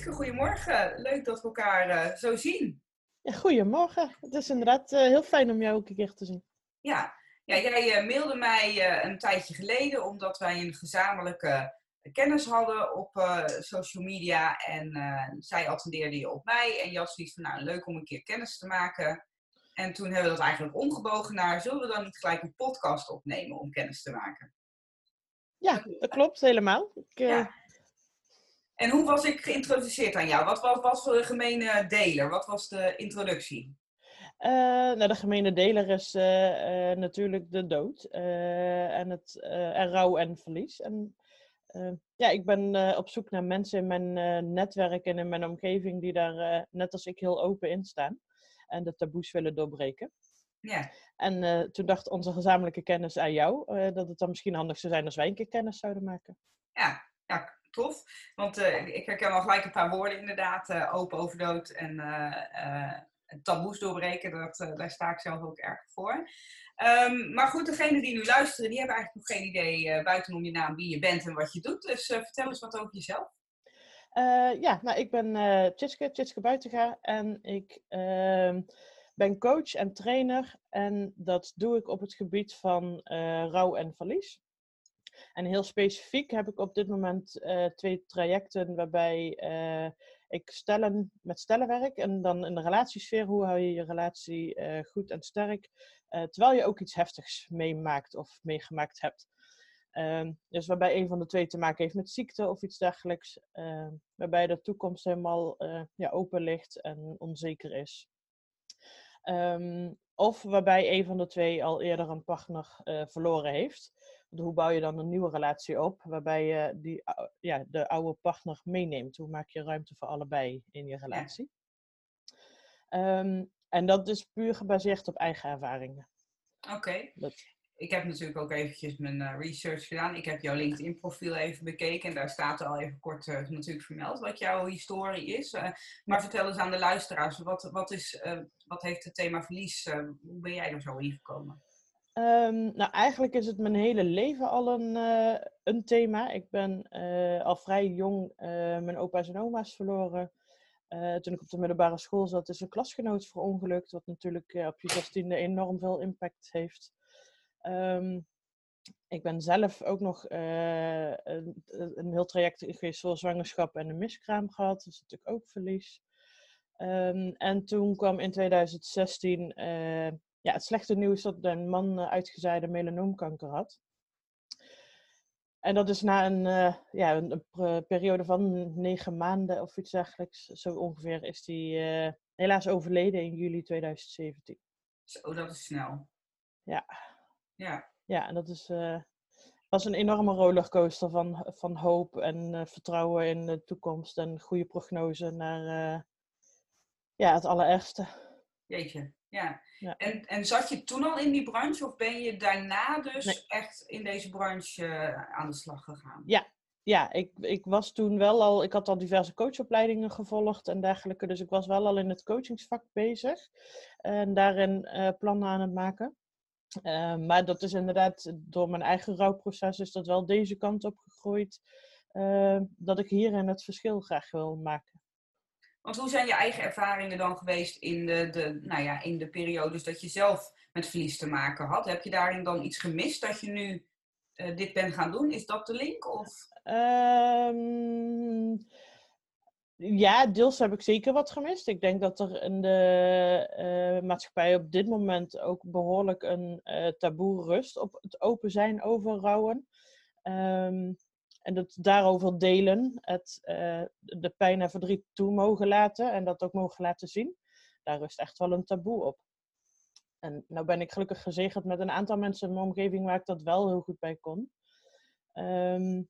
Tjitske, goedemorgen. Leuk dat we elkaar uh, zo zien. Ja, goedemorgen. Het is inderdaad uh, heel fijn om jou ook een keer te zien. Ja, ja jij mailde mij een tijdje geleden omdat wij een gezamenlijke kennis hadden op social media. En zij attendeerde je op mij. En je had zoiets van, nou, leuk om een keer kennis te maken. En toen hebben we dat eigenlijk omgebogen naar, zullen we dan niet gelijk een podcast opnemen om kennis te maken? Ja, dat klopt helemaal. Ik, ja. En hoe was ik geïntroduceerd aan jou? Wat was, was de gemene deler? Wat was de introductie? Uh, nou, de gemene deler is uh, uh, natuurlijk de dood en het en rouw en verlies. En ja, ik ben op zoek naar mensen in mijn netwerk en in mijn omgeving die daar net als ik heel open in staan en de taboes willen doorbreken. Ja. En toen dacht onze gezamenlijke kennis aan jou dat het dan misschien handig zou zijn als wij een keer kennis zouden maken. Ja, ja tof. Want uh, ik herken al gelijk een paar woorden inderdaad. Uh, open over dood en uh, taboes doorbreken. Dat, daar sta ik zelf ook erg voor. Um, maar goed, degenen die nu luisteren, die hebben eigenlijk nog geen idee buitenom je naam wie je bent en wat je doet. Dus vertel eens wat over jezelf. ja, nou ik ben uh, Tjitske, Tjitske Buitenga. En ik ehm, ben coach en trainer. En dat doe ik op het gebied van rouw en verlies. En heel specifiek heb ik op dit moment uh, twee trajecten waarbij uh, ik stellen met stellen werk. En dan in de relatiesfeer, hoe hou je je relatie uh, goed en sterk. terwijl je ook iets heftigs meemaakt of meegemaakt hebt. Ehm, dus waarbij een van de twee te maken heeft met ziekte of iets dergelijks. Ehm, waarbij de toekomst helemaal ja, open ligt en onzeker is. Um, of waarbij een van de twee al eerder een partner verloren heeft hoe bouw je dan een nieuwe relatie op waarbij je die, ja, de oude partner meeneemt? Hoe maak je ruimte voor allebei in je relatie? Ja. Um, en dat is puur gebaseerd op eigen ervaringen. Oké. Okay. Ik heb natuurlijk ook eventjes mijn uh, research gedaan. Ik heb jouw LinkedIn-profiel even bekeken. En daar staat al even kort uh, natuurlijk vermeld wat jouw historie is. Uh, maar vertel eens aan de luisteraars, wat, wat, is, wat heeft het thema verlies? hoe ben jij er zo in gekomen? Um, nou, eigenlijk is het mijn hele leven al een, uh, een thema. Ik ben uh, al vrij jong uh, mijn opa's en oma's verloren. toen ik op de middelbare school zat, is een klasgenoot verongelukt, wat natuurlijk op je zestiende enorm veel impact heeft. Um, ik ben zelf ook nog een, een, heel traject geweest voor zwangerschap en een miskraam gehad. Is natuurlijk ook verlies. Um, en toen kwam in 2016 ja, het slechte nieuws dat een man uh, uitgezaaide melanoomkanker had. En dat is na een, uh, ja, een, een, periode van negen maanden of iets dergelijks, zo ongeveer, is hij uh, helaas overleden in juli 2017. Zo, dat is snel. Ja. Ja. Ja, en dat is, was een enorme rollercoaster van, van hoop en vertrouwen in de toekomst en goede prognose naar ja, het allerergste. Jeetje. Ja. ja. En, en zat je toen al in die branche of ben je daarna dus echt in deze branche uh, aan de slag gegaan? Ja, ja ik, ik was toen wel al, ik had al diverse coachopleidingen gevolgd en dergelijke, dus ik was wel al in het coachingsvak bezig en daarin uh, plannen aan het maken. Uh, maar dat is inderdaad, door mijn eigen rouwproces is dat wel deze kant op gegroeid, dat ik hierin het verschil graag wil maken. Want hoe zijn je eigen ervaringen dan geweest in de, de, nou ja, in de periodes dat je zelf met verlies te maken had? Heb je daarin dan iets gemist dat je nu uh, dit bent gaan doen? Is dat de link? Of? Um, ja, deels heb ik zeker wat gemist. Ik denk dat er in de uh, maatschappij op dit moment ook behoorlijk een uh, taboe rust op het open zijn over rouwen. Um, Het daarover delen, het, eh, de pijn en verdriet toe mogen laten en dat ook mogen laten zien, daar rust echt wel een taboe op. En nou ben ik gelukkig gezegend met een aantal mensen in mijn omgeving waar ik dat wel heel goed bij kon. Ehm,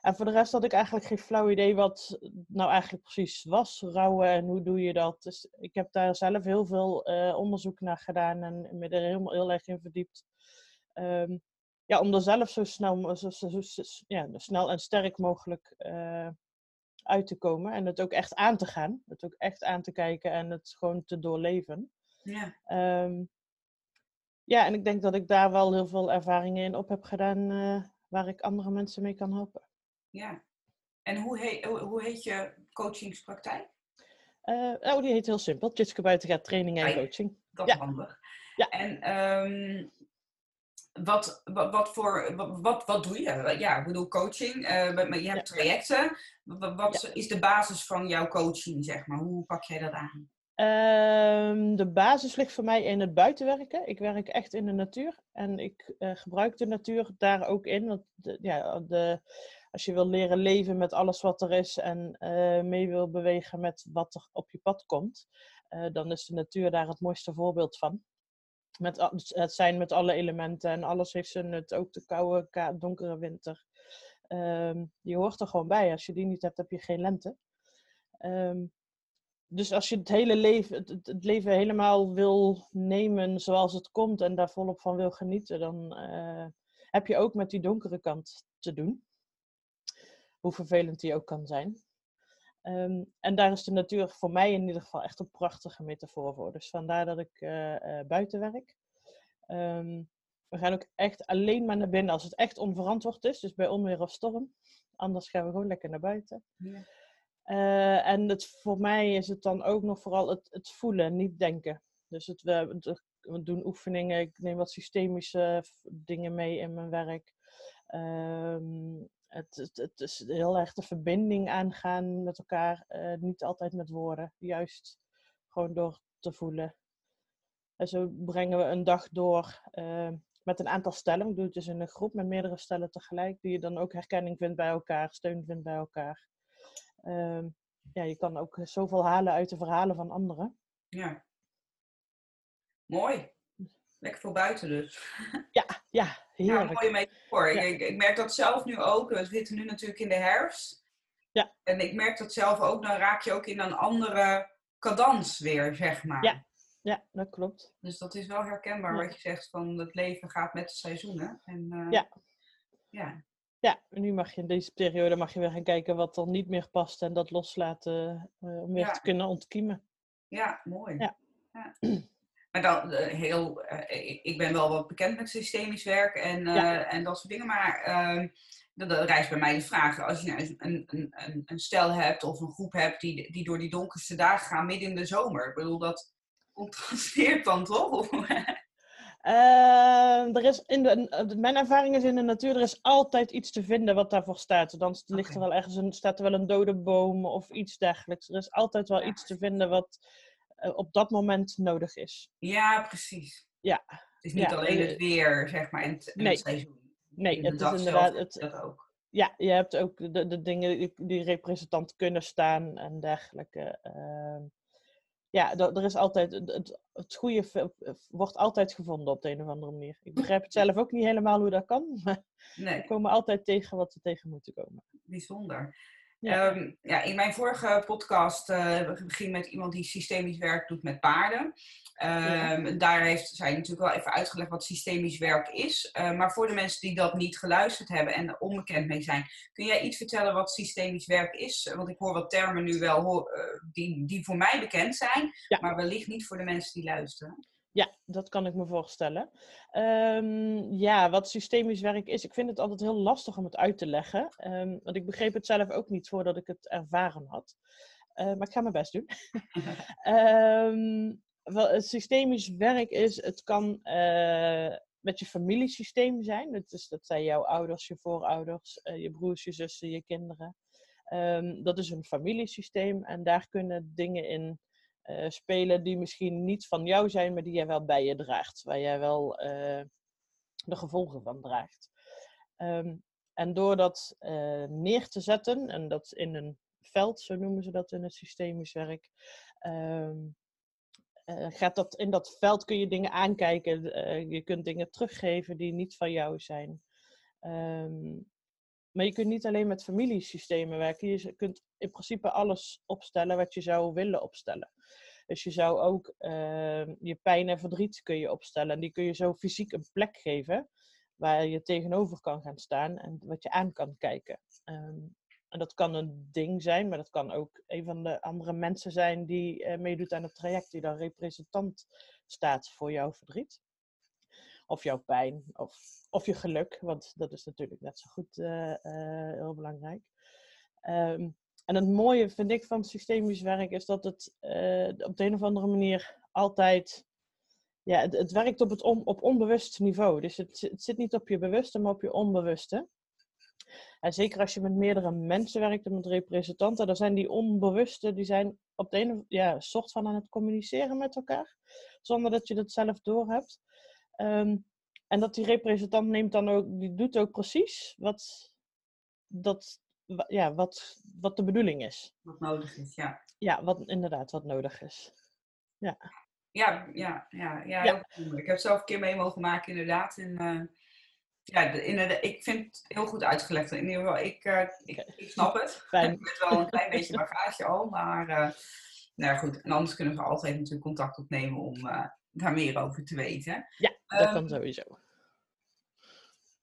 en voor de rest had ik eigenlijk geen flauw idee wat nou eigenlijk precies was, rouwen en hoe doe je dat. Dus ik heb daar zelf heel veel uh, onderzoek naar gedaan en me er helemaal heel erg in verdiept. Um, ja, om er zelf zo snel, zo, zo, zo, ja, snel en sterk mogelijk uh, uit te komen. En het ook echt aan te gaan. Het ook echt aan te kijken en het gewoon te doorleven. Ja. Um, ja, en ik denk dat ik daar wel heel veel ervaringen in op heb gedaan uh, waar ik andere mensen mee kan helpen. Ja. En hoe, heet, hoe heet je coachingspraktijk? Uh, oh, die heet heel simpel. Tjitske Buitengaat Training en Coaching. Dat is ja. handig. Ja. En um, wat, wat, wat, voor, wat, wat doe je? Ja, ik bedoel coaching, uh, je hebt trajecten. Wat, wat ja. is de basis van jouw coaching, zeg maar? Hoe pak jij dat aan? Um, de basis ligt voor mij in het buitenwerken. Ik werk echt in de natuur en ik uh, gebruik de natuur daar ook in. Want de, ja, de, als je wil leren leven met alles wat er is en uh, mee wil bewegen met wat er op je pad komt, uh, dan is de natuur daar het mooiste voorbeeld van. Met, het zijn met alle elementen en alles heeft zijn nut. Ook de koude, donkere winter. Um, die hoort er gewoon bij. Als je die niet hebt, heb je geen lente. Um, dus als je het hele leven, het, het, leven helemaal wil nemen zoals het komt en daar volop van wil genieten, dan uh, heb je ook met die donkere kant te doen. Hoe vervelend die ook kan zijn. Um, en daar is de natuur voor mij in ieder geval echt een prachtige metafoor voor. Dus vandaar dat ik uh, uh, buiten werk. Um, we gaan ook echt alleen maar naar binnen als het echt onverantwoord is. Dus bij onweer of storm. Anders gaan we gewoon lekker naar buiten. Ja. Uh, en het, voor mij is het dan ook nog vooral het, het voelen, niet denken. Dus het, we, we, doen oefeningen, ik neem wat systemische dingen mee in mijn werk. Um, het, het, het, is heel erg de verbinding aangaan met elkaar. Uh, niet altijd met woorden, juist gewoon door te voelen. En zo brengen we een dag door uh, met een aantal stellen. Ik doe het dus in een groep met meerdere stellen tegelijk, die je dan ook herkenning vindt bij elkaar, steun vindt bij elkaar. Uh, ja, je kan ook zoveel halen uit de verhalen van anderen. Ja. Mooi. Lekker voor buiten dus. Ja, ja, heerlijk. Ja, mooie metafoor. Ja. Ik, ik, merk dat zelf nu ook. We zitten nu natuurlijk in de herfst. Ja. En ik merk dat zelf ook. Dan raak je ook in een andere cadans weer, zeg maar. Ja, ja dat klopt. Dus dat is wel herkenbaar wat je zegt van het leven gaat met de seizoenen. En, uh, ja. Ja. Ja, en nu mag je in deze periode mag je weer gaan kijken wat er niet meer past en dat loslaten uh, om weer ja. te kunnen ontkiemen. Ja, mooi. Ja. Maar dan uh, heel, uh, ik ben wel wat bekend met systemisch werk en, ja. en dat soort dingen, maar ehm, dat, dat rijst bij mij de vraag. Als je een, een, een, een stel hebt of een groep hebt die, die door die donkerste dagen gaan midden in de zomer. Ik bedoel, dat contrasteert dan toch? Uh, er is in de, mijn ervaring is in de natuur, er is altijd iets te vinden wat daarvoor staat. Dan ligt er wel ergens een, staat er wel een dode boom of iets dergelijks. Er is altijd wel ja. iets te vinden wat op dat moment nodig is. Ja, precies. Ja. Het is niet ja, alleen het weer, zeg maar, en het, nee. het seizoen. Nee, het is inderdaad... Het, dat ook. Ja, je hebt ook de, de dingen die, die representant kunnen staan en dergelijke. Uh, ja, er is altijd, het, het goede wordt altijd gevonden op de een of andere manier. Ik begrijp het zelf ook niet helemaal hoe dat kan, maar nee. we komen altijd tegen wat we tegen moeten komen. Bijzonder. Ja. Um, ja, in mijn vorige podcast uh, ging met iemand die systemisch werk doet met paarden. Um, ja. Daar heeft zij natuurlijk wel even uitgelegd wat systemisch werk is. Uh, maar voor de mensen die dat niet geluisterd hebben en er onbekend mee zijn, kun jij iets vertellen wat systemisch werk is? Want ik hoor wat termen nu wel uh, die, die voor mij bekend zijn, ja. maar wellicht niet voor de mensen die luisteren. Ja, dat kan ik me voorstellen. Um, ja, wat systemisch werk is, ik vind het altijd heel lastig om het uit te leggen. Um, want ik begreep het zelf ook niet voordat ik het ervaren had. Uh, maar ik ga mijn best doen. um, wat systemisch werk is, het kan uh, met je familiesysteem zijn. Dat, is, dat zijn jouw ouders, je voorouders, uh, je broers, je zussen, je kinderen. dat is een familiesysteem en daar kunnen dingen in uh, spelen die misschien niet van jou zijn, maar die jij wel bij je draagt. Waar jij wel uh, de gevolgen van draagt. Um, en door dat eh, neer te zetten, en dat in een veld, zo noemen ze dat in het systemisch werk, ehm, eh, gaat dat, in dat veld kun je dingen aankijken. je kunt dingen teruggeven die niet van jou zijn. Ehm, maar je kunt niet alleen met familiesystemen werken. Je kunt in principe alles opstellen wat je zou willen opstellen. Dus je zou ook ehm, je pijn en verdriet kun je opstellen. En die kun je zo fysiek een plek geven waar je tegenover kan gaan staan en wat je aan kan kijken. Ehm, en dat kan een ding zijn, maar dat kan ook een van de andere mensen zijn die uh, meedoet aan het traject, die dan representant staat voor jouw verdriet. Of jouw pijn, of, of je geluk, want dat is natuurlijk net zo goed uh, uh, heel belangrijk. Um, en het mooie vind ik van systemisch werk is dat het op de een of andere manier altijd ja, het, werkt op, het op onbewust niveau. Dus het, het, zit niet op je bewuste, maar op je onbewuste. En zeker als je met meerdere mensen werkt en met representanten, dan zijn die onbewuste, die zijn op de ene ja, soort van aan het communiceren met elkaar, zonder dat je dat zelf doorhebt. Um, en dat die representant neemt dan ook, die doet ook precies wat, dat, ja, wat, wat de bedoeling is. Wat nodig is, ja. Ja, wat, inderdaad, wat nodig is. Ja. Ja, ja, ja, ja, ja. Ik heb zelf een keer mee mogen maken, inderdaad. En, uh, ja, inderdaad, ik vind het heel goed uitgelegd. In ieder geval, ik, uh, ik, ik, snap het. Fijn. Ik heb wel een klein beetje bagage al, maar uh, nou goed. En anders kunnen we altijd natuurlijk contact opnemen om daar meer over te weten. Ja, dat um, kan sowieso.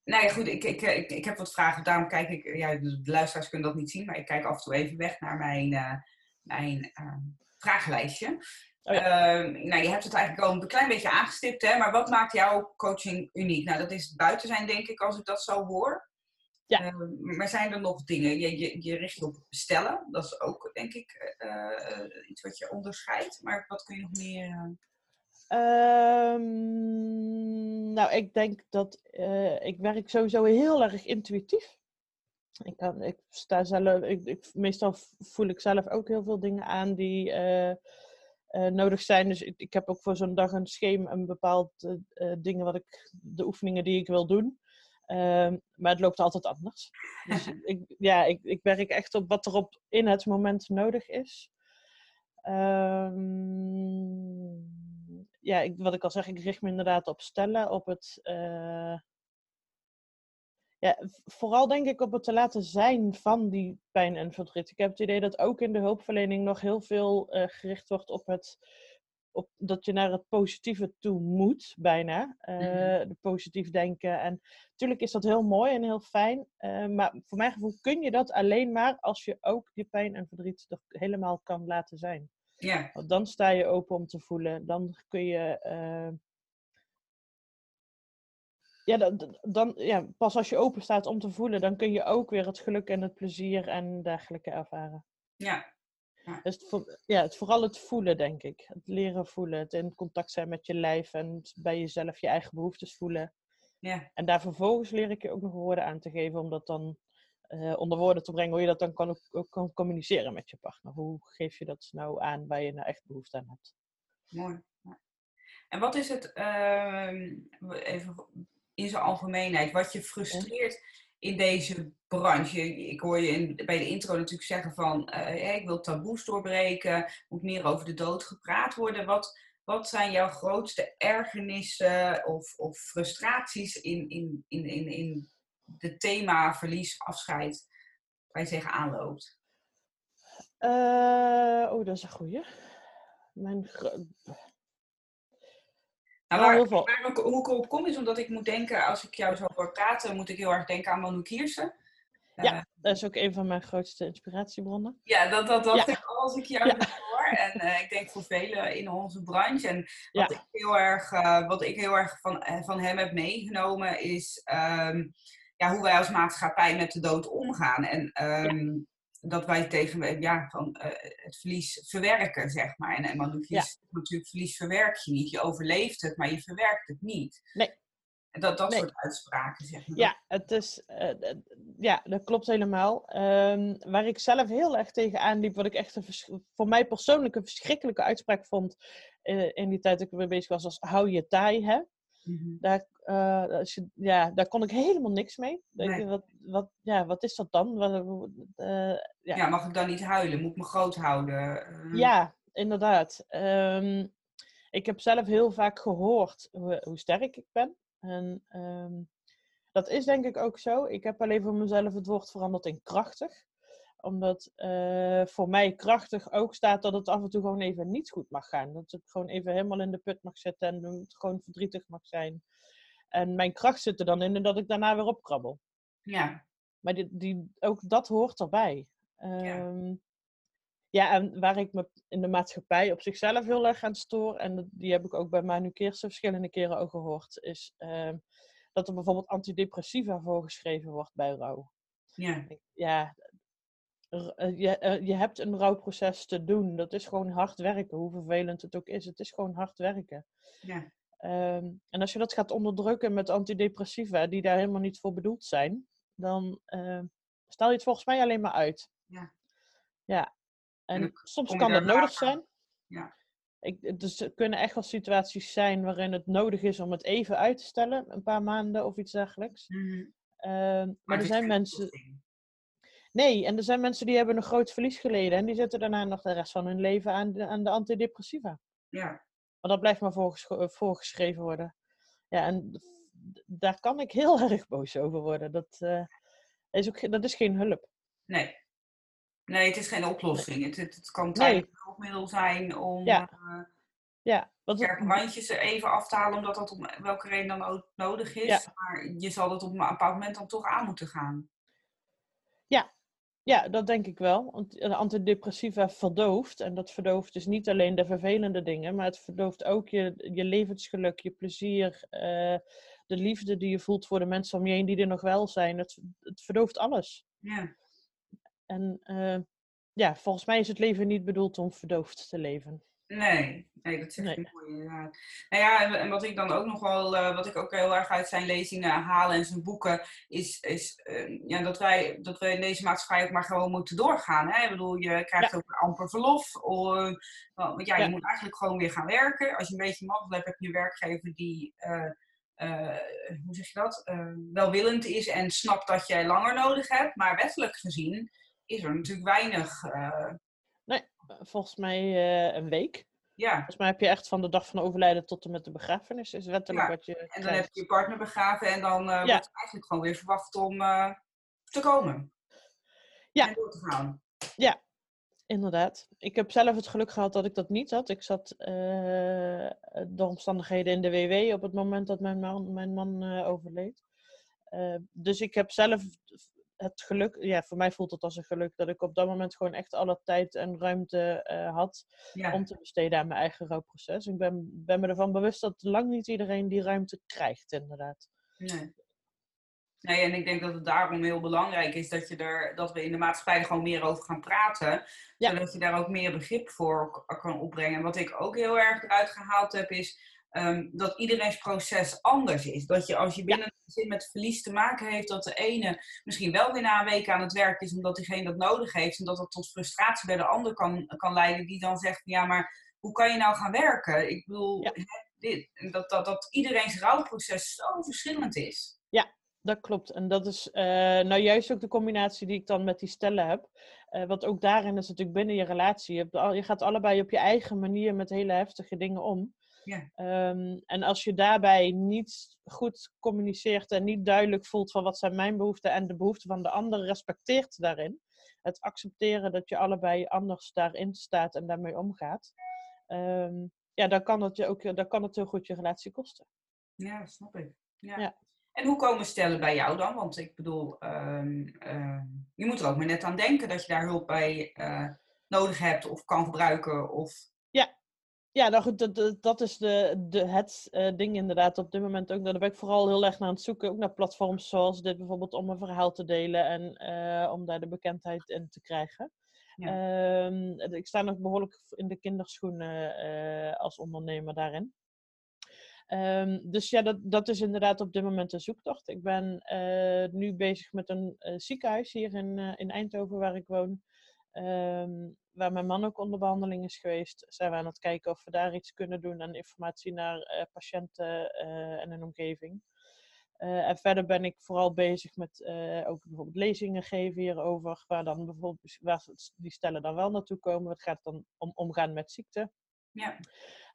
Nou ja, goed, ik, ik, ik, ik heb wat vragen. Daarom kijk ik, ja, de luisteraars kunnen dat niet zien, maar ik kijk af en toe even weg naar mijn, mijn vragenlijstje. Oh ehm, nou, je hebt het eigenlijk al een klein beetje aangestipt, hè? maar wat maakt jouw coaching uniek? Nou, dat is buiten zijn, denk ik, als ik dat zo hoor. Ja. Uh, maar zijn er nog dingen? Je, je, je richt je op bestellen, dat is ook, denk ik, uh, iets wat je onderscheidt. Maar wat kun je nog meer... Um, nou, ik denk dat ik werk sowieso heel erg intuïtief. Ik, kan, ik sta zelf, ik, ik, meestal voel ik zelf ook heel veel dingen aan die uh, nodig zijn. Dus ik, ik, heb ook voor zo'n dag een schema, een bepaald dingen wat ik, de oefeningen die ik wil doen. Ehm, maar het loopt altijd anders. Dus ik, ja, ik, ik werk echt op wat er op in het moment nodig is. Um, ja, ik, wat ik al zeg, ik richt me inderdaad op stellen, op het ja, vooral denk ik op het te laten zijn van die pijn en verdriet. Ik heb het idee dat ook in de hulpverlening nog heel veel uh, gericht wordt op het op dat je naar het positieve toe moet, bijna. Uh, positief denken. En natuurlijk is dat heel mooi en heel fijn. Maar voor mijn gevoel kun je dat alleen maar als je ook die pijn en verdriet er helemaal kan laten zijn. Ja. Want dan sta je open om te voelen. Dan kun je ja, dan, dan, ja, pas als je open staat om te voelen, dan kun je ook weer het geluk en het plezier en dergelijke ervaren. Ja. ja. Dus het, voor, ja, het, vooral het voelen, denk ik. Het leren voelen, het in contact zijn met je lijf en bij jezelf je eigen behoeftes voelen. Ja. En daar vervolgens leer ik je ook nog woorden aan te geven, om dat dan uh, onder woorden te brengen, hoe je dat dan kan, ook, kan communiceren met je partner. Hoe geef je dat nou aan waar je nou echt behoefte aan hebt? Mooi. En wat is het, uh, even in zijn algemeenheid, wat je frustreert in deze branche. Ik hoor je in, bij de intro natuurlijk zeggen van, uh, ik wil taboes doorbreken, moet meer over de dood gepraat worden. Wat, wat zijn jouw grootste ergernissen of, of frustraties in, in, in, in, in het thema verlies, afscheid, waar je tegenaan loopt? Uh, oh, dat is een goeie. Mijn nou, waar, waar, hoe ik op kom is omdat ik moet denken, als ik jou zo hoor praten, moet ik heel erg denken aan Manu Kiersen. Ja, uh, dat is ook een van mijn grootste inspiratiebronnen. Ja, dat, dat dacht ik al als ik jou ja. hoor. En uh, ik denk voor velen in onze branche. En wat, ik, heel erg, uh, wat ik heel erg van, van hem heb meegenomen is um, ja, hoe wij als maatschappij met de dood omgaan. En um, dat wij tegen ja, van, uh, het verlies verwerken, zeg maar. En, en want ja. natuurlijk verlies verwerk je niet. Je overleeft het, maar je verwerkt het niet. Nee. Dat, dat soort uitspraken, zeg maar. Ja, het is, uh, ja dat klopt helemaal. Um, waar ik zelf heel erg tegen aanliep, wat ik echt een voor mij persoonlijk een verschrikkelijke uitspraak vond uh, in die tijd dat ik mee bezig was, was hou je taai, hè? Mhm. Daar, uh, je, ja, daar kon ik helemaal niks mee. Nee. wat, wat, ja, wat is dat dan? Uh, ja. ja. mag ik dan niet huilen? Moet ik me groot houden? Uh... Ja, inderdaad. Um, ik heb zelf heel vaak gehoord hoe, hoe sterk ik ben. En um, dat is denk ik ook zo. Ik heb alleen voor mezelf het woord veranderd in krachtig omdat uh, voor mij krachtig ook staat dat het af en toe gewoon even niet goed mag gaan. Dat het gewoon even helemaal in de put mag zitten en het gewoon verdrietig mag zijn. En mijn kracht zit er dan in en dat ik daarna weer opkrabbel. Ja. Maar die, die, ook dat hoort erbij. Ja. Ehm, ja, en waar ik me in de maatschappij op zichzelf heel erg aan stoor, en die heb ik ook bij Manu Keersen verschillende keren ook gehoord, is uh, dat er bijvoorbeeld antidepressiva voorgeschreven wordt bij rouw. Ja. Ja, eh, je, eh, je hebt een rouwproces te doen. Dat is gewoon hard werken, hoe vervelend het ook is. Het is gewoon hard werken. Ja. Ehm, en als je dat gaat onderdrukken met antidepressiva, die daar helemaal niet voor bedoeld zijn, dan uh, stel je het volgens mij alleen maar uit. Ja. Ja. En, soms kan dat nodig zijn. Ja. Ik, dus er kunnen echt wel situaties zijn waarin het nodig is om het even uit te stellen, een paar maanden of iets dergelijks. Mm maar, er zijn mensen. Nee, en er zijn mensen die hebben een groot verlies geleden en die zitten daarna nog de rest van hun leven aan de, aan de antidepressiva. Ja. Maar dat blijft maar eh, voorgeschreven worden. Ja, en daar kan ik heel erg boos over worden. Dat, uh, is, ook, dat is geen hulp. Nee. Nee, het is geen oplossing. Het, het, kan tijdelijk nee. hulpmiddel zijn om ja. Uh, ja, wat randjes er even af te halen, omdat dat om welke reden dan ook nodig is. Ja. Maar je zal het op een bepaald moment dan toch aan moeten gaan. Ja, ja, dat denk ik wel. Want de antidepressiva verdooft. En dat verdooft dus niet alleen de vervelende dingen, maar het verdooft ook je, je levensgeluk, je plezier, uh, de liefde die je voelt voor de mensen om je heen die er nog wel zijn. Het, het verdooft alles. Ja. En uh, ja, volgens mij is het leven niet bedoeld om verdoofd te leven. Nee, nee, dat zeg ik mooi inderdaad. Nou ja, en, wat ik dan ook nog wel, uh, wat ik ook heel erg uit zijn lezingen haal en zijn boeken, is, is uh, ja, dat, wij, dat we in deze maatschappij ook maar gewoon moeten doorgaan. Hè? Ik bedoel, je krijgt ook amper verlof. Of, want ja, je moet eigenlijk gewoon weer gaan werken. Als je een beetje mazzel hebt, heb je een werkgever die, uh, hoe zeg je dat, welwillend is en snapt dat je langer nodig hebt. Maar wettelijk gezien is er natuurlijk weinig Nee, volgens mij uh, een week. Ja. Volgens mij heb je echt van de dag van overlijden tot en met de begrafenis. Is wettelijk wat je. En dan heb je je partner begraven en dan uh, ja. wordt eigenlijk gewoon weer verwacht om uh, te komen. Ja. En door te gaan. Ja, inderdaad. Ik heb zelf het geluk gehad dat ik dat niet had. Ik zat door omstandigheden in de WW op het moment dat mijn man, mijn man overleed. dus ik heb zelf het geluk, ja, voor mij voelt het als een geluk dat ik op dat moment gewoon echt alle tijd en ruimte uh, had om te besteden aan mijn eigen rouwproces. Ik ben, ben me ervan bewust dat lang niet iedereen die ruimte krijgt, inderdaad. Nee. Nee, en ik denk dat het daarom heel belangrijk is dat, je er, dat we in de maatschappij er gewoon meer over gaan praten. Zodat je daar ook meer begrip voor kan opbrengen. En wat ik ook heel erg eruit gehaald heb, is Um, dat iedereen's proces anders is. Dat je als je binnen een gezin met verlies te maken heeft, dat de ene misschien wel weer na een week aan het werk is omdat diegene dat nodig heeft. En dat dat tot frustratie bij de ander kan, kan leiden, die dan zegt: Ja, maar hoe kan je nou gaan werken? Ik bedoel, dit, dat, dat, dat iedereen's rouwproces zo verschillend is. Ja, dat klopt. En dat is uh, nou juist ook de combinatie die ik dan met die stellen heb. Uh, want ook daarin is natuurlijk binnen je relatie. Je, hebt, je gaat allebei op je eigen manier met hele heftige dingen om. Ja. Um, en als je daarbij niet goed communiceert en niet duidelijk voelt van wat zijn mijn behoeften en de behoeften van de ander respecteert daarin. Het accepteren dat je allebei anders daarin staat en daarmee omgaat. Um, ja, dan kan, het je ook, dan kan het heel goed je relatie kosten. Ja, dat snap ik. Ja. ja. En hoe komen stellen bij jou dan? Want ik bedoel, um, uh, je moet er ook maar net aan denken dat je daar hulp bij uh, nodig hebt of kan gebruiken. Of... Ja, nou goed, dat, dat is de, de, het uh, ding inderdaad op dit moment ook. Daar ben ik vooral heel erg naar aan het zoeken. Ook naar platforms zoals dit bijvoorbeeld om een verhaal te delen en uh, om daar de bekendheid in te krijgen. Ja. Uh, ik sta nog behoorlijk in de kinderschoenen uh, als ondernemer daarin. Um, dus ja, dat, dat is inderdaad op dit moment een zoektocht. Ik ben nu bezig met een ziekenhuis hier in, in Eindhoven waar ik woon. Ehm, waar mijn man ook onder behandeling is geweest, zijn we aan het kijken of we daar iets kunnen doen aan informatie naar eh, patiënten eh, en hun omgeving. Eh, en verder ben ik vooral bezig met ook bijvoorbeeld lezingen geven hierover, waar dan bijvoorbeeld waar die stellen dan wel naartoe komen. Het gaat dan om omgaan met ziekte. Ja.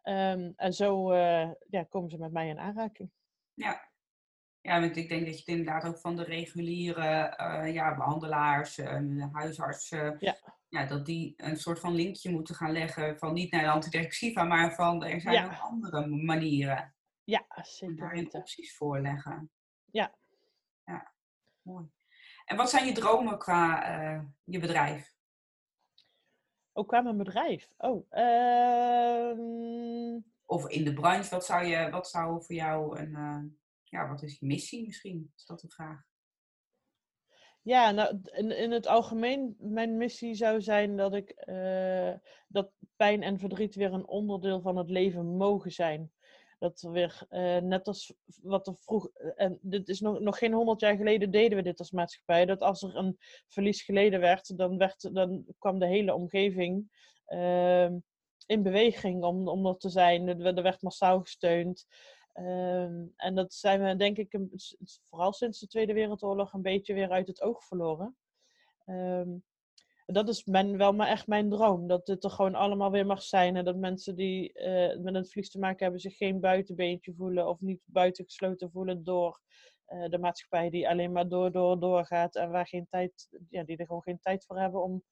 Ehm, en zo ja, komen ze met mij in aanraking. Ja. Ja, want ik denk dat je het inderdaad ook van de reguliere ja, behandelaars, huisartsen, ja ja, dat die een soort van linkje moeten gaan leggen van niet naar de antidepressiva, maar van er zijn ook andere manieren. Ja, zeker. Daarin opties voorleggen. Ja. Ja, mooi. En wat zijn je dromen qua uh, je bedrijf? Ook qua mijn bedrijf? Oh, uh... Of in de branche, wat zou, je, wat zou voor jou een, uh, ja, wat is je missie misschien? Is dat de vraag? Ja, nou, in, in het algemeen, mijn missie zou zijn dat ik uh, dat pijn en verdriet weer een onderdeel van het leven mogen zijn. Dat we weer, uh, net als wat er vroeg, en dit is nog, nog geen honderd jaar geleden deden we dit als maatschappij, dat als er een verlies geleden werd, dan, werd, dan kwam de hele omgeving in beweging om, om er te zijn. Er werd massaal gesteund. Ehm, en dat zijn we denk ik vooral sinds de Tweede Wereldoorlog een beetje weer uit het oog verloren. Ehm, dat is wel maar echt mijn droom. Dat het er gewoon allemaal weer mag zijn. En dat mensen die uh, met het vlies te maken hebben zich geen buitenbeentje voelen of niet buitengesloten voelen door uh, de maatschappij die alleen maar door, door, doorgaat. En waar geen tijd, ja, die er gewoon geen tijd voor hebben om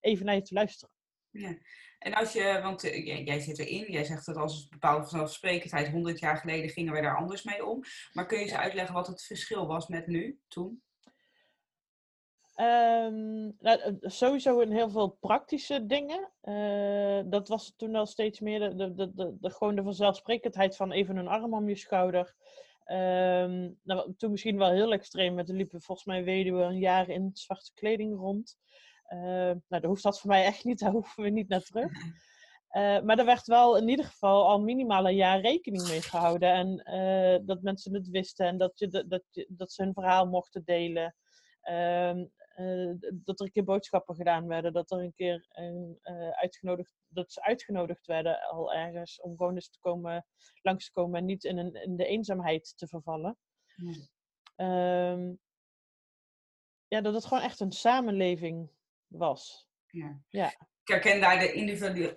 even naar je te luisteren. Ja. En als je, want uh, jij, zit erin, jij zegt dat als een bepaalde vanzelfsprekendheid, 100 jaar geleden gingen wij daar anders mee om. Maar kun je eens uitleggen wat het verschil was met nu, toen? Um, nou, eh, sowieso in heel veel praktische dingen. Uh, dat was toen al steeds meer de, de, de, de, gewoon de vanzelfsprekendheid van even een arm om je schouder. Um, nou, toen misschien wel heel extreem, met er liepen volgens mij weduwen een jaar in zwarte kleding rond. Uh, nou, daar hoeft dat voor mij echt niet, daar hoeven we niet naar terug. Uh, maar er werd wel in ieder geval al minimaal een jaar rekening mee gehouden. En uh, dat mensen het wisten en dat, je, dat, je, dat ze hun verhaal mochten delen. Uh, dat er een keer boodschappen gedaan werden. Dat er een keer uitgenodigd, dat ze uitgenodigd werden al ergens om gewoon eens te komen, langs te komen en niet in, een, in de eenzaamheid te vervallen. Ja, dat het gewoon echt een samenleving was. Ja. ja. Ik herken daar de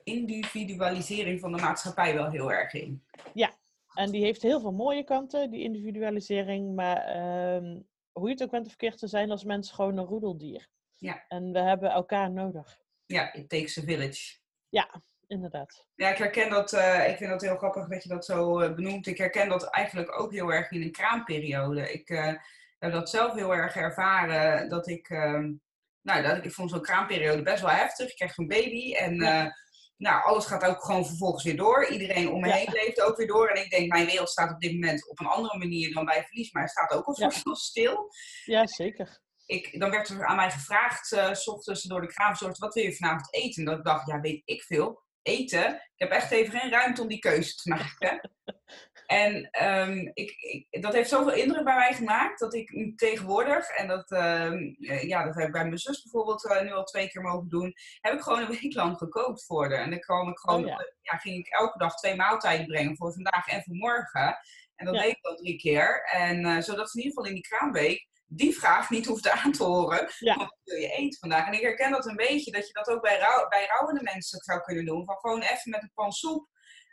individualisering van de maatschappij wel heel erg in. Ja, en die heeft heel veel mooie kanten, die individualisering. Maar ehm, hoe je het ook bent of verkeerd te zijn als mens gewoon een roedeldier. Ja. En we hebben elkaar nodig. Ja, it takes a village. Ja, inderdaad. Ja, ik herken dat, uh, ik vind dat heel grappig dat je dat zo uh, benoemt. Ik herken dat eigenlijk ook heel erg in een kraamperiode. Ik uh, heb dat zelf heel erg ervaren, dat ik ehm, nou, dat, ik vond zo'n kraamperiode best wel heftig. Ik kreeg zo'n baby en uh, nou, alles gaat ook gewoon vervolgens weer door. Iedereen om me heen leeft ook weer door. En ik denk, mijn wereld staat op dit moment op een andere manier dan bij verlies, maar het staat ook al van stil. Ja, zeker. Ik, dan werd er aan mij gevraagd, uh, s ochtends door de kraamzorg, wat wil je vanavond eten? En dat ik dacht, ja, weet ik veel. Eten. Ik heb echt even geen ruimte om die keuze te maken. En um, ik, ik, dat heeft zoveel indruk bij mij gemaakt dat ik tegenwoordig, en dat, um, ja, dat heb ik bij mijn zus bijvoorbeeld uh, nu al twee keer mogen doen, heb ik gewoon een week lang gekookt voor haar. En dan kwam ik gewoon, oh, ja. ja. ging ik elke dag twee maaltijden brengen voor vandaag en voor morgen. En dat ja. deed ik al drie keer. En uh, zodat ze in ieder geval in die kraamweek die vraag niet hoeft aan te horen. Ja. Wat wil je eten vandaag? En ik herken dat een beetje, dat je dat ook bij, rouw, bij rouwende mensen zou kunnen doen. Van gewoon even met een pan soep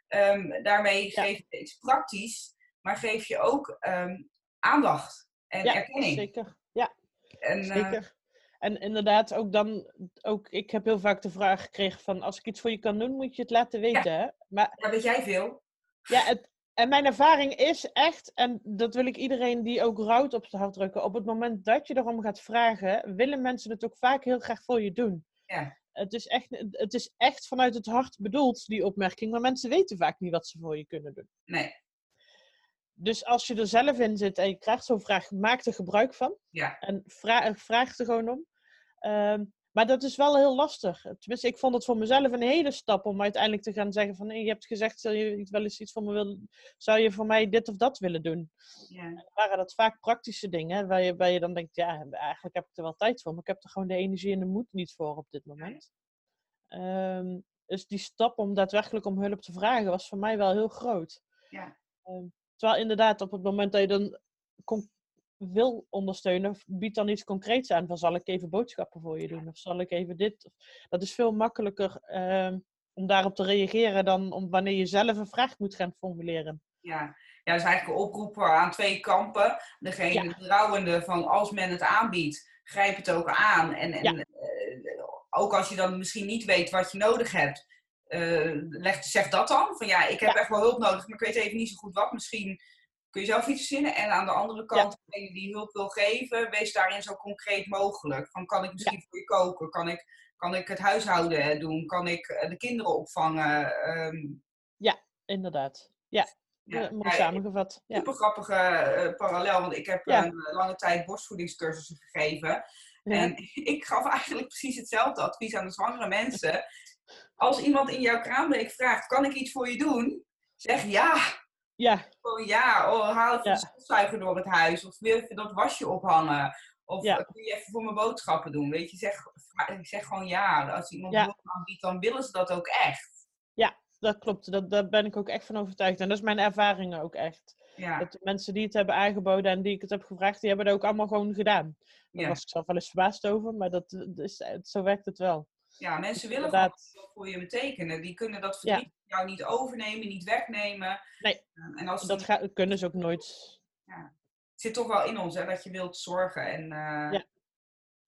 Um, daarmee geef je iets praktisch, maar geef je ook um, aandacht en ja, erkenning. Zeker, ja. En, uh, zeker. En inderdaad, ook dan, ook, ik heb heel vaak de vraag gekregen van, als ik iets voor je kan doen, moet je het laten weten. Ja, hè? Maar, ja weet jij veel. Ja, het, en mijn ervaring is echt, en dat wil ik iedereen die ook rouwt op zijn hart drukken, op het moment dat je erom gaat vragen, willen mensen het ook vaak heel graag voor je doen. Ja het is, echt, het is echt vanuit het hart bedoeld, die opmerking. Maar mensen weten vaak niet wat ze voor je kunnen doen. Nee. Dus als je er zelf in zit en je krijgt zo'n vraag, maak er gebruik van. Ja. En vraag, vraag er gewoon om. Um, Maar dat is wel heel lastig. Tenminste, ik vond het voor mezelf een hele stap om uiteindelijk te gaan zeggen van... je hebt gezegd, zou je wel eens iets voor me willen... Zou je voor mij dit of dat willen doen? Ja. En waren dat vaak praktische dingen waar je, waar je dan denkt... Ja, eigenlijk heb ik er wel tijd voor, maar ik heb er gewoon de energie en de moed niet voor op dit moment. Ehm, dus die stap om daadwerkelijk om hulp te vragen was voor mij wel heel groot. Ja. Um, terwijl inderdaad op het moment dat je dan wil ondersteunen, bied dan iets concreets aan. Van zal ik even boodschappen voor je doen? Of zal ik even dit? Dat is veel makkelijker uh, om daarop te reageren dan om wanneer je zelf een vraag moet gaan formuleren. Ja, ja dat is eigenlijk een oproep aan twee kampen. Degene ja. rouwende van als men het aanbiedt, grijp het ook aan. En, en uh, ook als je dan misschien niet weet wat je nodig hebt, uh, leg, zeg dat dan. Van ja, ik heb echt wel hulp nodig, maar ik weet even niet zo goed wat. Misschien kun je zelf iets verzinnen. En aan de andere kant, degene die hulp wil geven, wees daarin zo concreet mogelijk. Van kan ik misschien voor je koken? Kan ik, kan ik het huishouden doen? Kan ik eh, de kinderen opvangen? Ehm, ja, inderdaad. Ja, ja, mooi samengevat. Super grappige uh, parallel, want ik heb een lange tijd borstvoedingscursussen gegeven. En ik gaf eigenlijk precies hetzelfde advies aan de zwangere mensen. Als iemand in jouw kraambreek vraagt, kan ik iets voor je doen? Zeg ja. Ja. Gewoon ja, oh, haal even ja. de stofzuiger door het huis. Of wil je dat wasje ophangen. Of ja. kun je even voor mijn boodschappen doen. Weet je, zeg, zeg gewoon ja. Als iemand ja. aanbiedt, dan willen ze dat ook echt. Ja, dat klopt. Dat, daar ben ik ook echt van overtuigd. En dat is mijn ervaring ook echt. Ja. Dat de mensen die het hebben aangeboden en die ik het heb gevraagd, die hebben het ook allemaal gewoon gedaan. Daar was ik zelf wel eens verbaasd over, maar dat, is, zo werkt het wel. Ja, mensen willen Inderdaad. gewoon voor je betekenen. Die kunnen dat verdriet jou niet overnemen, niet wegnemen. Nee, ehm, en als dat kunnen ze ook nooit. Ja. Het zit toch wel in ons, hè, dat je wilt zorgen. En, uh, ja.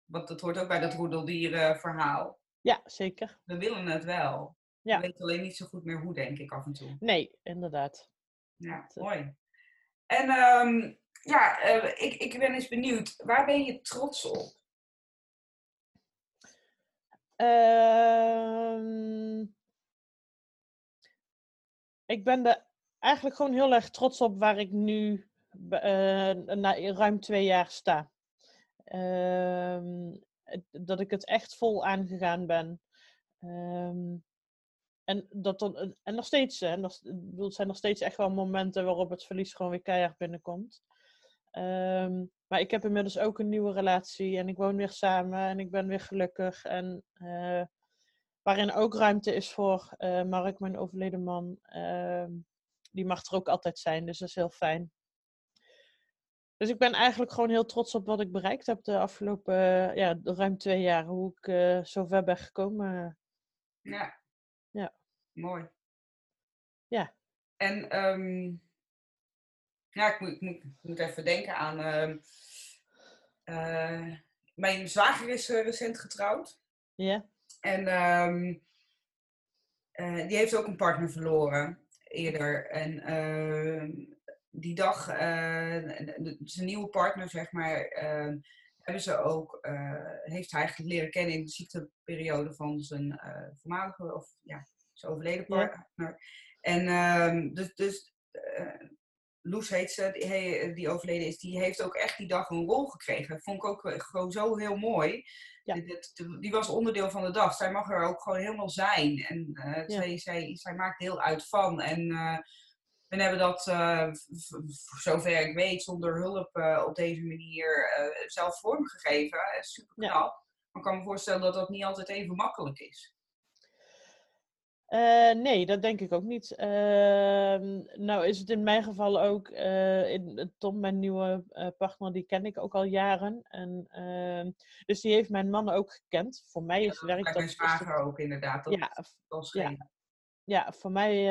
Want dat hoort ook bij dat roedeldierenverhaal. Ja, zeker. We willen het wel. Ja. We weten alleen niet zo goed meer hoe, denk ik, af en toe. Nee, inderdaad. Ja, eh, mooi. En um, ja, uh, ik, ik ben eens benieuwd. Waar ben je trots op? Uh, ik ben er eigenlijk gewoon heel erg trots op waar ik nu uh, na ruim twee jaar sta. Uh, dat ik het echt vol aangegaan ben. Um, en, dat dan, en nog steeds, hè, nog, het zijn nog steeds echt wel momenten waarop het verlies gewoon weer keihard binnenkomt. Um, maar ik heb inmiddels ook een nieuwe relatie en ik woon weer samen en ik ben weer gelukkig. En uh, waarin ook ruimte is voor uh, Mark, mijn overleden man. Uh, die mag er ook altijd zijn, dus dat is heel fijn. Dus ik ben eigenlijk gewoon heel trots op wat ik bereikt heb de afgelopen ja, ruim twee jaar. Hoe ik zo ver ben gekomen. Ja. Ja. Mooi. Ja. En um, ja, ik moet, ik, moet, ik moet, even denken aan. Uh, mijn zwager is uh, recent getrouwd. Ja. En um, uh, die heeft ook een partner verloren eerder. En ehm, die dag, zijn nieuwe partner, zeg maar, hebben ze ook, heeft hij eigenlijk leren kennen in de ziekteperiode van zijn voormalige, of ja, zijn overleden partner. En dus, dus Loes heet ze, die, die, overleden is, die heeft ook echt die dag een rol gekregen. Dat vond ik ook gewoon zo heel mooi. Ja. Die, die, was onderdeel van de dag. Zij mag er ook gewoon helemaal zijn. En uh, zij, zij, zij maakt deel uit van. En uh, we hebben dat, uh, zover ik weet, zonder hulp op deze manier zelf vormgegeven. Super knap. Ja. Maar ik kan me voorstellen dat dat niet altijd even makkelijk is. Uh, nee, dat denk ik ook niet. Uh, nou is het in mijn geval ook, uh, in, Tom, mijn nieuwe partner, die ken ik ook al jaren. En, ehm, dus die heeft mijn man ook gekend. Voor mij is ja, werkt dat... Mijn zwager ook inderdaad. Dat ja, ja, ja, voor mij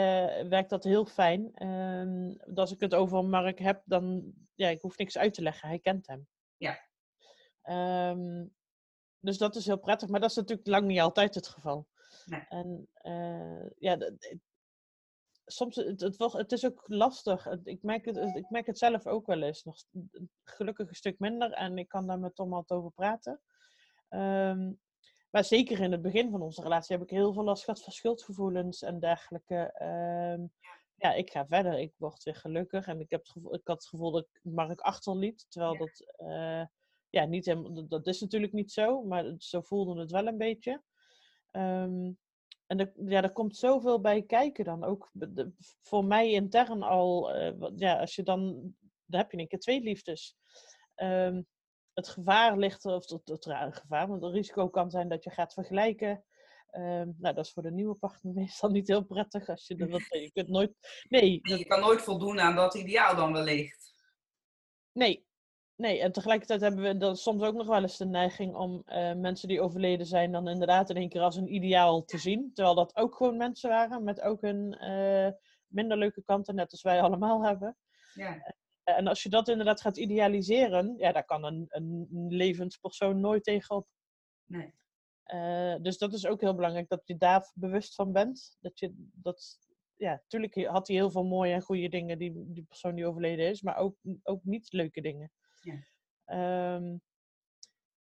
werkt dat heel fijn. Ehm, als ik het over Mark heb, dan, ja, ik hoef niks uit te leggen. Hij kent hem. Ja. Um, dus dat is heel prettig. Maar dat is natuurlijk lang niet altijd het geval. En uh, ja, soms, het, het, het, is ook lastig. Ik merk, het, ik merk het zelf ook wel eens. Nog gelukkig een stuk minder. En ik kan daar met Tom altijd over praten. Um, maar zeker in het begin van onze relatie heb ik heel veel last gehad van schuldgevoelens en dergelijke. Um, ja, ik ga verder. Ik word weer gelukkig. En ik, heb het gevoel, ik had het gevoel dat ik Mark achterliet. Terwijl dat... Uh, ja, niet helemaal, dat- is natuurlijk niet zo, maar zo voelde het wel een beetje. Ehm, en er, ja, er komt zoveel bij kijken dan. Ook de- voor mij intern al, eh, wat- ja, als je dan, dan heb je een keer twee liefdes. Ehm, het gevaar ligt, of het, het rare gevaar, want het risico kan zijn dat je gaat vergelijken. Ehm, nou, dat is voor de nieuwe partner meestal niet heel prettig als je, er wat, je kunt nooit, nee, dat- Je kan nooit voldoen aan dat ideaal dan wellicht. Nee, nee. En tegelijkertijd hebben we dan soms ook nog wel eens de neiging om eh, mensen die overleden zijn dan inderdaad in één keer als een ideaal te zien. Terwijl dat ook gewoon mensen waren met ook hun eh, minder leuke kanten, net als wij allemaal hebben. Ja. Eh, En als je dat inderdaad gaat idealiseren, ja, daar kan een, een levend persoon nooit tegenop. Nee. Dus dat is ook heel belangrijk, dat je daar bewust van bent. Dat je dat, ja, tuurlijk had hij heel veel mooie en goede dingen, die, die persoon die overleden is, maar ook, ook niet leuke dingen. Ja. Ehm,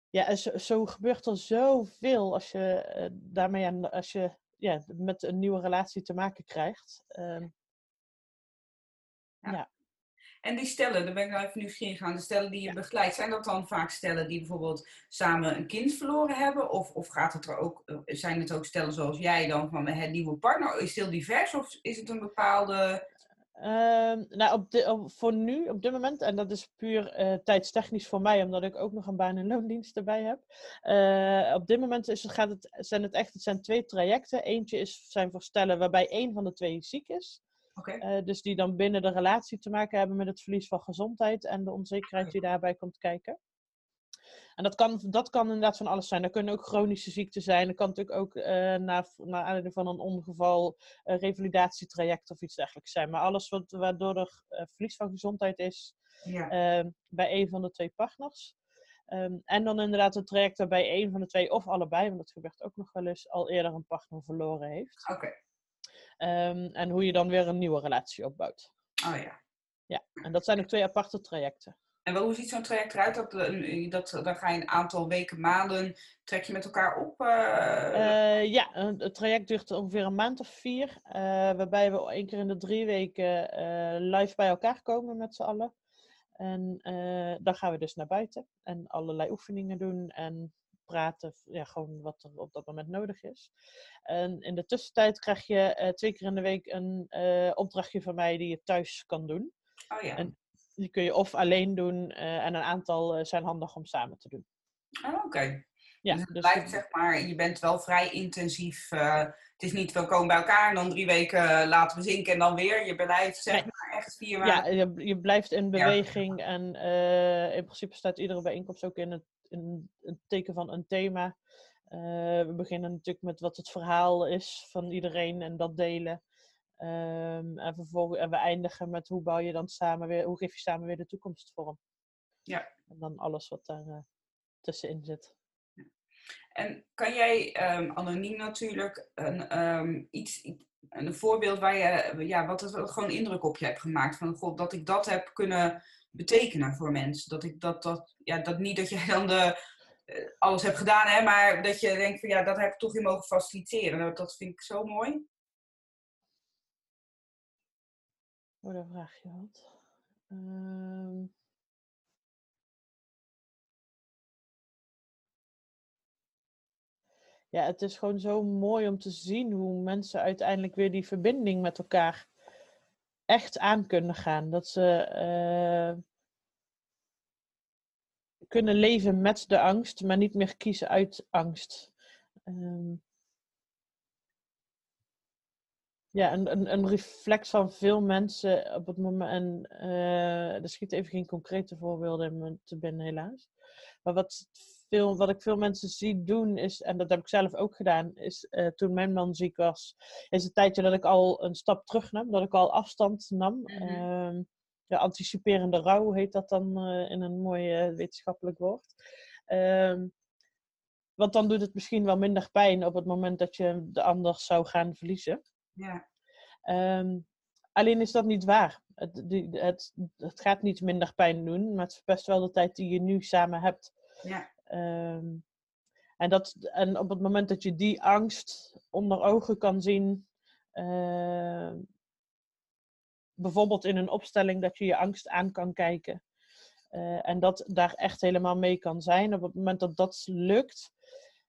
ja, en zo, zo gebeurt er zoveel als je eh, daarmee aan, als je ja, met een nieuwe relatie te maken krijgt. Ehm, En die stellen, daar ben ik nou even nieuwsgierig aan. De stellen die je Ja. begeleidt, zijn dat dan vaak stellen die bijvoorbeeld samen een kind verloren hebben? Of, of gaat het er ook, eh, zijn het ook stellen zoals jij dan van het nieuwe partner? Is het heel divers of is het een bepaalde... Ehm, nou, op op- voor nu, op dit moment, en dat is puur eh, tijdstechnisch voor mij, omdat ik ook nog een baan- en loondienst erbij heb. Eh, op dit moment is het, gaat het, zijn het echt het zijn twee trajecten. Eentje is, zijn voor stellen waarbij één van de twee ziek is. Eh, dus die dan binnen de relatie te maken hebben met het verlies van gezondheid en de onzekerheid die daarbij komt kijken. En dat kan, dat kan inderdaad van alles zijn. Dat kunnen ook chronische ziekten zijn. Dat kan natuurlijk ook eh naar, naar aanleiding van een ongeval, revalidatietraject of iets dergelijks zijn. Maar alles wat, waardoor er eh, verlies van gezondheid is ja. eh, bij een van de twee partners. Ehm, en dan inderdaad een traject waarbij een van de twee of allebei, want dat gebeurt ook nog wel eens, al eerder een partner verloren heeft. Oké, Ehm, en hoe je dan weer een nieuwe relatie opbouwt. oh ja. Ja, en dat zijn ook twee aparte trajecten. En hoe ziet zo'n traject eruit? Dat, eh, dat, dan ga je een aantal weken, maanden, trek je met elkaar op? eh, Eh, ja, het traject duurt ongeveer een maand of vier. eh, waarbij we één keer in de drie weken eh, live bij elkaar komen met z'n allen. En eh, dan gaan we dus naar buiten en allerlei oefeningen doen en praten. Ja, gewoon wat er op dat moment nodig is. En in de tussentijd krijg je eh, twee keer in de week een eh, opdrachtje van mij die je thuis kan doen. oh ja. en- Die kun je of alleen doen eh, en een aantal eh, zijn handig om samen te doen. Oh, Oké. Ja, dus het dus blijft, zeg maar, je bent wel vrij intensief. eh, het is niet, we komen bij elkaar en dan drie weken laten we zinken en dan weer. Je blijft, zeg maar, echt vier Ja, maanden. je, je blijft in Ja. beweging en in principe staat iedere bijeenkomst ook in het, in het teken van een thema. We beginnen natuurlijk met wat het verhaal is van iedereen en dat delen. Ehm, en, vervolgens, en we eindigen met hoe bouw je dan samen weer, hoe geef je samen weer de toekomst vorm. Ja. En dan alles wat daar eh, tussenin zit. En kan jij, ehm, anoniem natuurlijk, een, ehm, iets, een voorbeeld waar je, ja, wat het gewoon indruk op je hebt gemaakt? Van, god, dat ik dat heb kunnen betekenen voor mensen. Dat ik dat, dat, ja, dat niet dat jij dan de, eh, alles hebt gedaan, hè, maar dat je denkt van, ja, dat heb ik toch in mogen faciliteren. Dat vind ik zo mooi. Oh, daar vraag je wat. Ehm. Ja, het is gewoon zo mooi om te zien hoe mensen uiteindelijk weer die verbinding met elkaar echt aan kunnen gaan. Dat ze eh, kunnen leven met de angst, maar niet meer kiezen uit angst. Ehm, ja, een, een, een reflex van veel mensen op het moment. En eh, er schieten even geen concrete voorbeelden in te binnen, helaas. Maar wat, veel, wat ik veel mensen zie doen, is, en dat heb ik zelf ook gedaan, is eh, toen mijn man ziek was, is het tijdje dat ik al een stap terug nam, dat ik al afstand nam. Mhm. Ehm, ja, anticiperende rouw heet dat dan eh, in een mooi wetenschappelijk woord. Ehm, want dan doet het misschien wel minder pijn op het moment dat je de ander zou gaan verliezen. Ja, Ehm, alleen is dat niet waar. Het, die- het, het gaat niet minder pijn doen, maar het verpest wel de tijd die je nu samen hebt. ja, Ehm, en, dat, en op het moment dat je die angst onder ogen kan zien, ehm, bijvoorbeeld in een opstelling dat je je angst aan kan kijken, eh, en dat daar echt helemaal mee kan zijn. Op het moment dat dat lukt,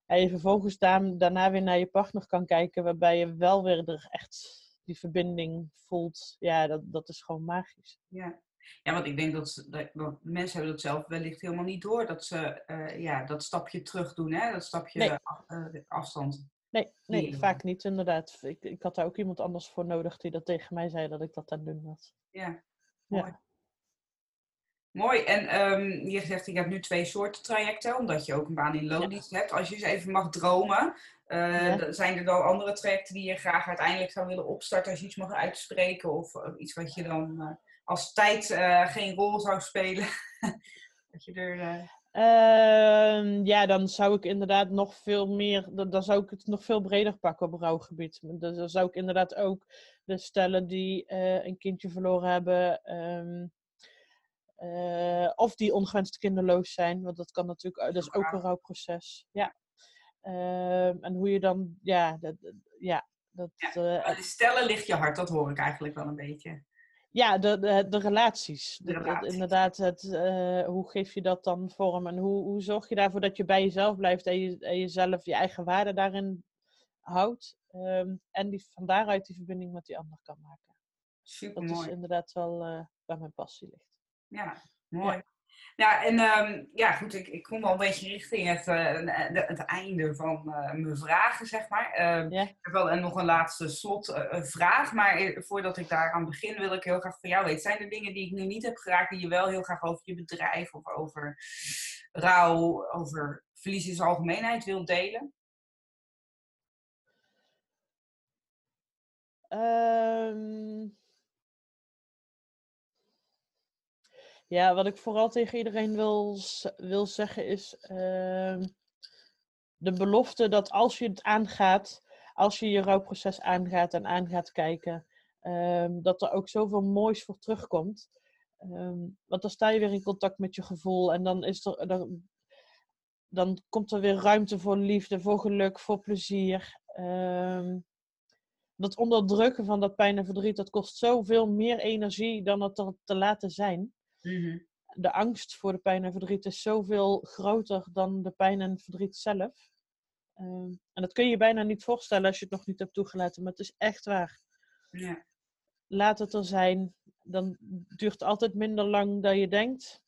en je vervolgens daarna weer naar je partner kan kijken, waarbij je wel weer er echt die verbinding voelt. Ja, dat, dat is gewoon magisch. Ja. Ja, want ik denk dat, dat, mensen hebben dat zelf wellicht helemaal niet door. Dat ze uh, ja, dat stapje terug doen, hè? dat stapje afstand. Nee, nee vaak niet inderdaad. Ik, ik had daar ook iemand anders voor nodig die dat tegen mij zei dat ik dat aan doen was. Ja, mooi. Ja. Mooi. En um, je zegt, ik heb nu twee soorten trajecten, omdat je ook een baan in loondienst hebt. Als je eens even mag dromen, uh, zijn er dan andere trajecten die je graag uiteindelijk zou willen opstarten als je iets mag uitspreken? Of, iets wat je dan uh, als tijd uh, geen rol zou spelen? dat je er... Ehm, ja, dan zou ik inderdaad nog veel meer, dan, dan, zou ik het nog veel breder pakken op rouwgebied. Dus dan zou ik inderdaad ook de stellen die uh, een kindje verloren hebben, um, uh, of die ongewenst kinderloos zijn, want dat kan natuurlijk, dat is ook een rouwproces. Ja. Um, en hoe je dan, ja, dat, ja, dat, ja, de stellen ligt je hart, dat hoor ik eigenlijk wel een beetje. Ja, de, de, de relaties. De, inderdaad, het, uh, hoe geef je dat dan vorm en hoe, hoe zorg je ervoor dat je bij jezelf blijft en, je, en jezelf je eigen waarde daarin houdt. Um, en die, van daaruit die verbinding met die ander kan maken. Super Dat is inderdaad wel uh, waar mijn passie ligt. Ja, mooi. Ja. En um, ja, goed, ik, ik kom wel een beetje richting het, uh, het einde van uh, mijn vragen, zeg maar. Uh, ja. Ik heb wel nog een laatste slotvraag, maar voordat ik daaraan begin wil ik heel graag van jou weten. Zijn er dingen die ik nu niet heb geraakt die je wel heel graag over je bedrijf of over rouw, over verlies in zijn algemeenheid wilt delen? Um... Ja, wat ik vooral tegen iedereen wil, wil zeggen is uh, de belofte dat als je het aangaat, als je je rouwproces aangaat en aan gaat kijken, um, dat er ook zoveel moois voor terugkomt. Um, want dan sta je weer in contact met je gevoel en dan, is er, dan komt er weer ruimte voor liefde, voor geluk, voor plezier. dat onderdrukken van dat pijn en verdriet, dat kost zoveel meer energie dan het er te laten zijn. Mhm. De angst voor de pijn en verdriet is zoveel groter dan de pijn en verdriet zelf. Ehm, en dat kun je je bijna niet voorstellen als je het nog niet hebt toegelaten, maar het is echt waar. Ja. Laat het er zijn. Dan duurt het altijd minder lang dan je denkt.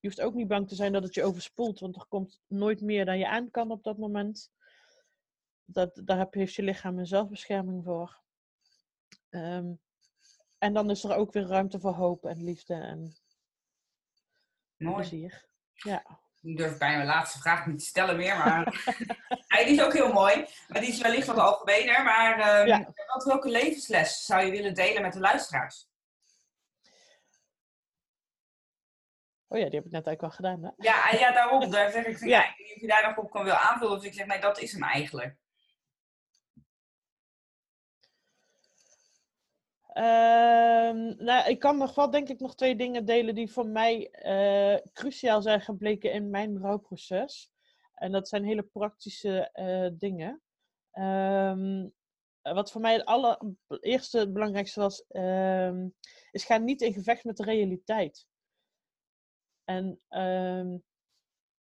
Je hoeft ook niet bang te zijn dat het je overspoelt, want er komt nooit meer dan je aan kan op dat moment. Dat, daar heb, heeft je lichaam een zelfbescherming voor. Um, en dan is er ook weer ruimte voor hoop en liefde en Mooi. plezier. Ja. Ik durf bijna mijn laatste vraag niet te stellen meer, maar die is ook heel mooi. Maar die is wellicht wat algemener. Maar um, ja. wat, welke levensles zou je willen delen met de luisteraars? Oh ja, die heb ik net eigenlijk al gedaan. Hè? Ja, ja, daarom. Daar zeg ik, ja. ja. of je daar nog op kan wil aanvullen. Of ik zeg, nee, dat is hem eigenlijk. Uh, nou, ik kan nog wel, denk ik, nog twee dingen delen die voor mij uh, cruciaal zijn gebleken in mijn rouwproces. En dat zijn hele praktische uh, dingen. Um, wat voor mij het allereerste belangrijkste was, um, is ga niet in gevecht met de realiteit. En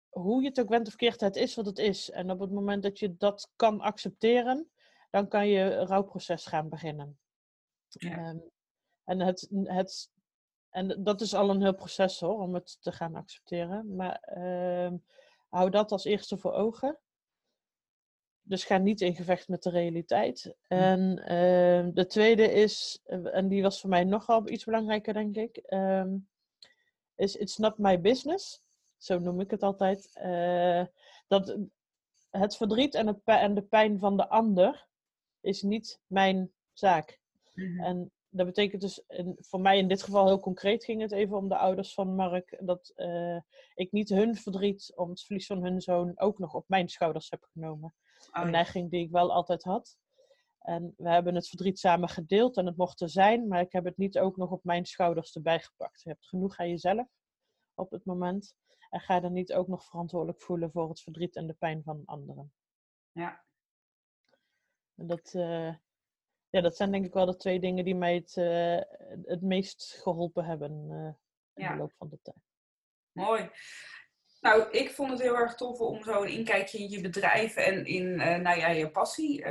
hoe je het ook went of keert, het is wat het is. En op het moment dat je dat kan accepteren, dan kan je rouwproces gaan beginnen. Ja. Um, en, het, het, en dat is al een heel proces hoor, om het te gaan accepteren. Maar um, hou dat als eerste voor ogen. Dus ga niet in gevecht met de realiteit. Hm. En uh, de tweede is, en die was voor mij nogal iets belangrijker, denk ik, is It's not my business. Zo noem ik het altijd. Uh, dat het verdriet en, het en de pijn van de ander is niet mijn zaak. Mhm. En dat betekent dus, in, voor mij in dit geval heel concreet ging het even om de ouders van Mark, dat uh, ik niet hun verdriet om het verlies van hun zoon ook nog op mijn schouders heb genomen. Oh, een neiging die ik wel altijd had. En we hebben het verdriet samen gedeeld en het mocht er zijn, maar ik heb het niet ook nog op mijn schouders erbij gepakt. Je hebt genoeg aan jezelf op het moment. En ga dan niet ook nog verantwoordelijk voelen voor het verdriet en de pijn van anderen. Ja. En dat, uh, ja, dat zijn denk ik wel de twee dingen die mij het, uh, het meest geholpen hebben uh, in ja. de loop van de tijd. Mooi. Nou, ik vond het heel erg tof om zo een inkijkje in je bedrijf en in uh, nou ja, je passie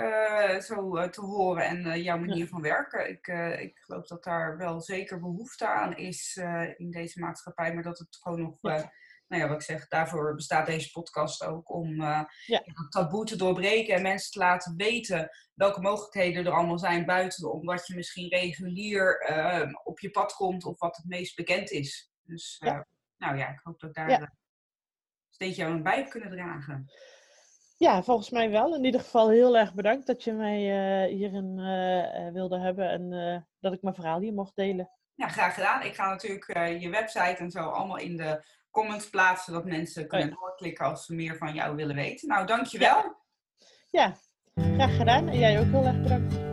zo te horen en jouw manier van werken. Ik, ik geloof dat daar wel zeker behoefte aan is in deze maatschappij, maar dat het gewoon nog, ja. Nou ja, wat ik zeg, daarvoor bestaat deze podcast ook om ja. dat taboe te doorbreken en mensen te laten weten welke mogelijkheden er allemaal zijn buiten om wat je misschien regulier op je pad komt of wat het meest bekend is. Dus ja. nou ja, ik hoop dat daar steentje aan bij kunnen dragen. Ja, volgens mij wel. In ieder geval heel erg bedankt dat je mij uh, hierin uh, wilde hebben en uh, dat ik mijn verhaal hier mocht delen. Ja, graag gedaan. Ik ga natuurlijk je website en zo allemaal in de comments plaatsen, zodat mensen kunnen doorklikken als ze meer van jou willen weten. Nou, dankjewel. Ja. ja, graag gedaan. En jij ook heel erg bedankt.